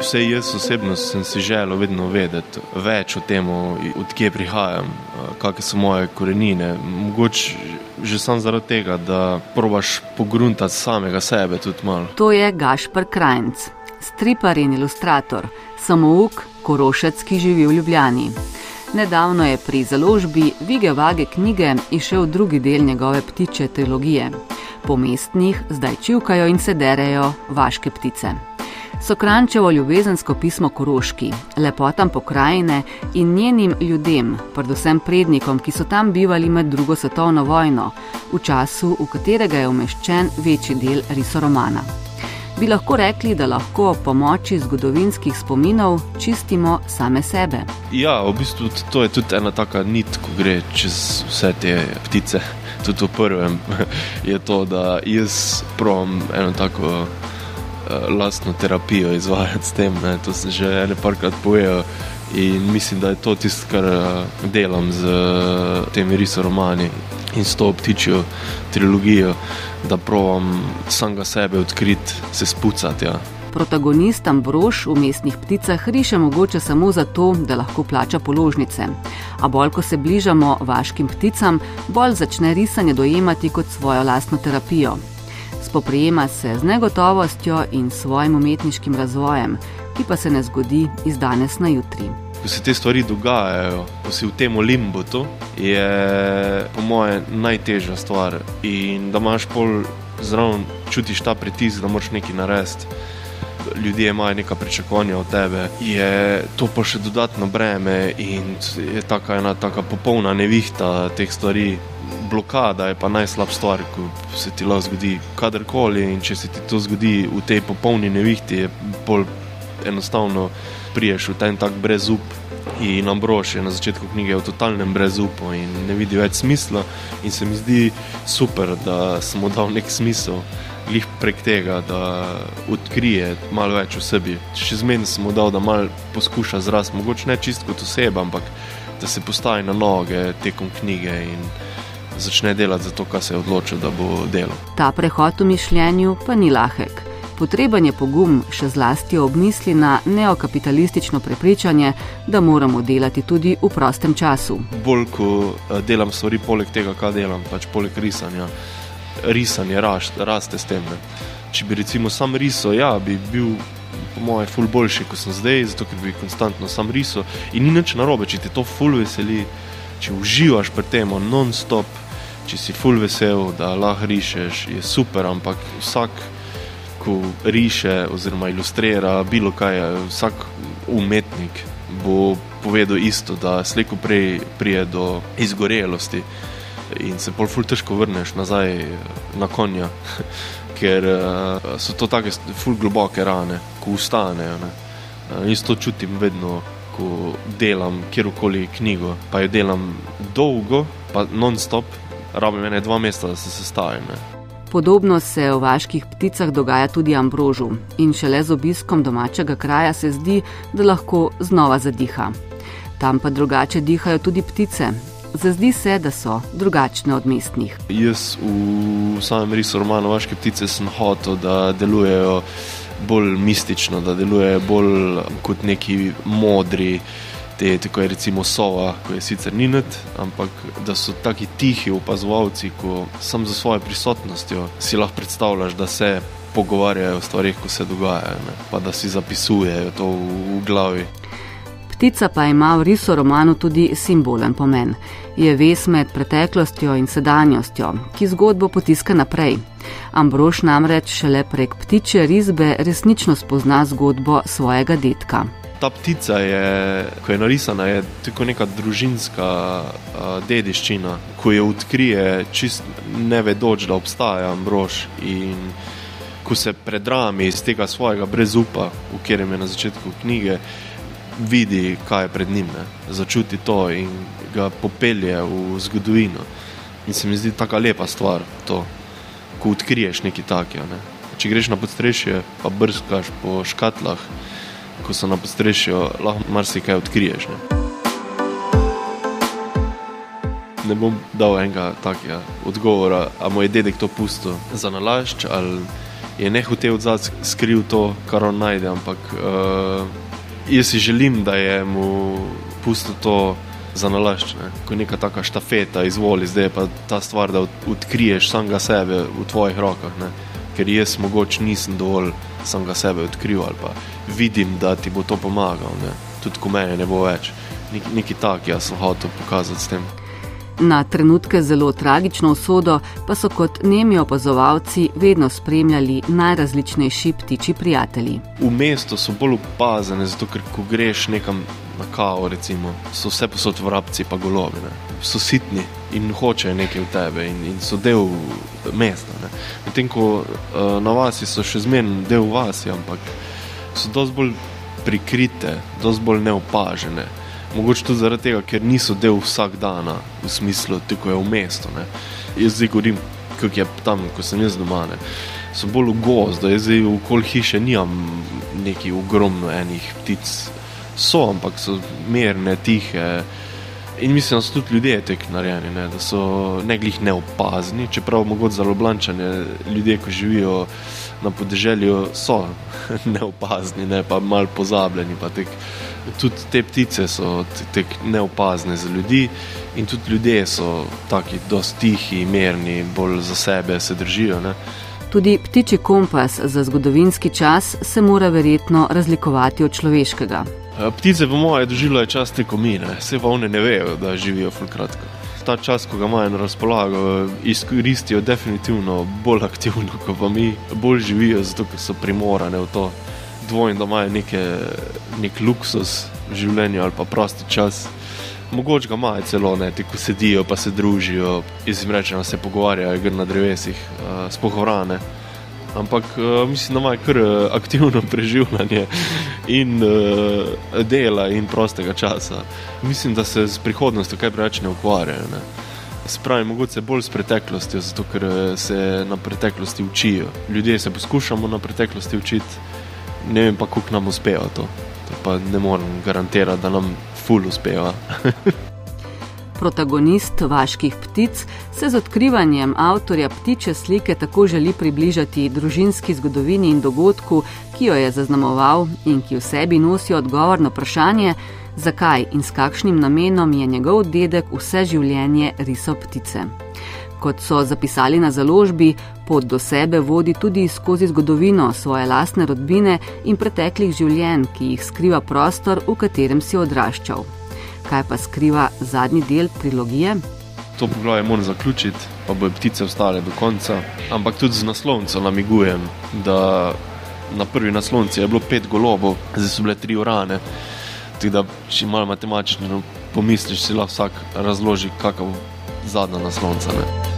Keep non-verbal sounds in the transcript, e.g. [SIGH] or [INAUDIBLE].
Vse jaz osebno sem si želel vedno vedeti več o tem, odkje prihajam, kakšne so moje korenine. Mogoče že sam zaradi tega, da probaš pogruntati samega sebe tudi malo. To je Gašpr Krajnc, stripar in ilustrator, samouk, korošec, ki živi v Ljubljani. Nedavno je pri založbi Vige Vage knjige išel drugi del njegove ptiče trilogije. Po mestnih zdaj čivkajo in se derejo vaške ptice. Sokrančevo ljubezensko pismo Koroški, lepotam pokrajine in njenim ljudem, predvsem prednikom, ki so tam bivali med drugo svetovno vojno, v času, v katerega je umeščen večji del risoromana. Bi lahko rekli, da lahko ob pomoči zgodovinskih spominov čistimo same sebe? Ja, v bistvu to je tudi ena taka nit, ko gre čez vse te ptice. Tudi v prvem [LAUGHS] je to, da jaz provam eno tako uh, lastno terapijo izvajati s tem. Ne. To se že nekajkrat pojejo in mislim, da je to tisto, kar uh, delam z uh, temi risoromani in s to ptičjo trilogijo, da provam samega sebe odkriti, se spucati. Ja. Protagonist Ambrož v mestnih pticah riše mogoče samo zato, da lahko plača položnice. A bolj ko se bližamo vaškim pticam, bolj začne risanje dojemati kot svojo lastno terapijo spoprijema se z negotovostjo in svojim umetniškim razvojem, ki pa se ne zgodi iz danes na jutri. Ko se te stvari dogajajo, ko si v tem limbu, je po mojem najtežja stvar. In da imaš pol zraven, čutiš ta pritisk, da moraš nekaj narediti. Ljudje imajo neka pričakovanja od tebe, je to pa še dodatno breme in je tako ena taka popolna nevihta teh stvari blokada je pa najslabša stvar, ko se ti lahko zgodi kadarkoli. In če se ti to zgodi v tej popolni nevihti, je bolj enostavno priješ v ta en tak brezup. In Ambrož je na začetku knjige v totalnem brezupu in ne vidi več smisla. In se mi zdi super, da smo dal nek smisel. Lih prek tega, da odkrije malo več o sebi. Še zmeraj smo dal, da malo poskuša zrasti, mogoče ne čist kot oseba, ampak da se postavi na noge tekom knjige in začne delati za to, kar se je odločil, da bo delal. Ta prehod v mišljenju pa ni lahek. Potreben je pogum, še zlasti ob misli na neokapitalistično prepričanje, da moramo delati tudi v prostem času. Bolj ko eh, delam stvari, poleg tega, kaj delam, pač poleg risanja, risanje raste s tem. Ne. Če bi recimo sam risal, ja, bi bil po mojem ful boljši, kot sem zdaj, zato ker bi konstantno sam risal. In ni nič narobe, če te to ful veseli, če uživaš pri tem non-stop če si full vesel, da lahko rišeš, je super, ampak vsak, ko riše oziroma ilustrira bilo kaj, vsak umetnik bo povedal isto, da slejko prej prije do izgorelosti in se pol ful težko vrneš nazaj na konja, [LAUGHS] ker uh, so to take ful globoke rane, ko ustanejo. Uh, jaz to čutim vedno, ko delam kjerkoli knjigo, pa jo delam dolgo, pa non-stop, rabim ene dva meseca, da se sestavim. Podobno se v vaških pticah dogaja tudi Ambrožu in šele z obiskom domačega kraja se zdi, da lahko znova zadiha. Tam pa drugače dihajo tudi ptice. Zazdi se, da so drugačne od mestnih. Jaz v samem risu romana Vaške ptice sem hotel, da delujejo bolj mistično, da delujejo bolj kot neki modri te, tako je recimo sova, ko je sicer ni net, ampak da so taki tihi opazovalci, ko sam za svojo prisotnostjo si lahko predstavljaš, da se pogovarjajo o stvarih, ko se dogajajo, ne? pa da si zapisujejo to v, v glavi. Ptica pa ima v risu romanu tudi simbolen pomen. Je ves med preteklostjo in sedanjostjo, ki zgodbo potiska naprej. Ambrož namreč šele prek ptiče risbe resnično spozna zgodbo svojega detka ta ptica je, ko je narisana, je tako neka družinska uh, dediščina, ko jo odkrije, čist ne vedoč, da obstaja Ambrož. In ko se predrami iz tega svojega brezupa, v katerem je na začetku knjige, vidi, kaj je pred njim, ne? začuti to in ga popelje v zgodovino. In se mi zdi tako lepa stvar, to, ko odkriješ nekaj takega. Ne? Če greš na podstrešje, pa brskaš po škatlah, ko so na podstrešju, lahko marsikaj odkriješ. Ne? ne bom dal enega takega odgovora, ali moj dedek to pusto za nalašč, ali je ne hotel odzad skril to, kar on najde, ampak uh, jaz si želim, da je mu pusto to za nalašč, ne? ko je neka taka štafeta, izvoli, zdaj je pa ta stvar, da odkriješ samega sebe v tvojih rokah, ne? ker jaz mogoče nisem dovolj samega sebe odkril ali pa vidim, da ti bo to pomagal, ne? tudi ko mene ne bo več. Nek, neki tak, jaz sem hotel pokazati s tem. Na trenutke zelo tragično usodo pa so kot nemi opazovalci vedno spremljali najrazličnejši ptiči prijatelji. V mestu so bolj opazene, zato ker ko greš nekam na kavo, recimo, so vse posod vrabci, pa golovi. Ne. So sitni in hočejo nekaj v tebe in, in so del mesta. Medtem ko uh, na vasi so še zmeraj del vasi, ampak so dosti bolj prikrite, dosti bolj neopažene. Mogoče tudi zaradi tega, ker niso del vsak dan, v smislu, tako je v mestu. Ne. Jaz zdaj govorim, kako je tam, ko sem jaz doma. Ne. So bolj v gozdu, jaz zdaj v kol hiše nimam neki ogromno enih ptic. So, ampak so mirne, tihe. In mislim, da so tudi ljudje tako narejeni, ne, da so ne glih neopazni, čeprav mogoče za loblančanje ljudje, ko živijo na podeželju, so [LAUGHS] neopazni, ne pa mal pozabljeni. Pa tek, tudi te ptice so tako neopazne za ljudi, in tudi ljudje so taki, dosti tihi, mirni, bolj za sebe se držijo. Ne. Tudi ptiči kompas za zgodovinski čas se mora verjetno razlikovati od človeškega. Ptice, po mojem, doživljajo čas teko mine, vse pa one ne vejo, da živijo fulkratko. Ta čas, ko ga imajo na razpolago, izkoristijo definitivno bolj aktivno, kot pa mi, bolj živijo, zato ker so primorane v to dvojno, da imajo neke, nek luksus življenja ali pa prosti čas. Mogoče ga imajo celo, ne, ti ko sedijo, pa se družijo, jaz jim rečem, se pogovarjajo, gre na drevesih, uh, spohovrane. Ampak uh, mislim, da imajo kar aktivno [LAUGHS] preživljanje in uh, dela in prostega časa. Mislim, da se z prihodnostjo kaj preveč ne ukvarjajo. Ne. Spravi, mogoče bolj s preteklostjo, zato ker se na preteklosti učijo. Ljudje se poskušamo na preteklosti učiti, ne vem pa, kako nam uspeva to. to pa ne morem garantirati, da nam ful uspeva. [LAUGHS] Protagonist vaških ptic se z odkrivanjem avtorja ptiče slike tako želi približati družinski zgodovini in dogodku, ki jo je zaznamoval in ki v sebi nosi odgovor na vprašanje, zakaj in s kakšnim namenom je njegov dedek vse življenje risal ptice. Kot so zapisali na založbi, pot do sebe vodi tudi skozi zgodovino svoje lastne rodbine in preteklih življenj, ki jih skriva prostor, v katerem si odraščal. Kaj pa skriva zadnji del trilogije? To poglavje moram zaključiti, pa bojo ptice ostale do konca. Ampak tudi z naslovnico namigujem, da na prvi naslovnici je bilo pet golobov, zdaj so bile tri urane. Tudi da, če malo matematično pomisliš, si lahko vsak razloži, kakšna je zadnja naslovnica. Ne?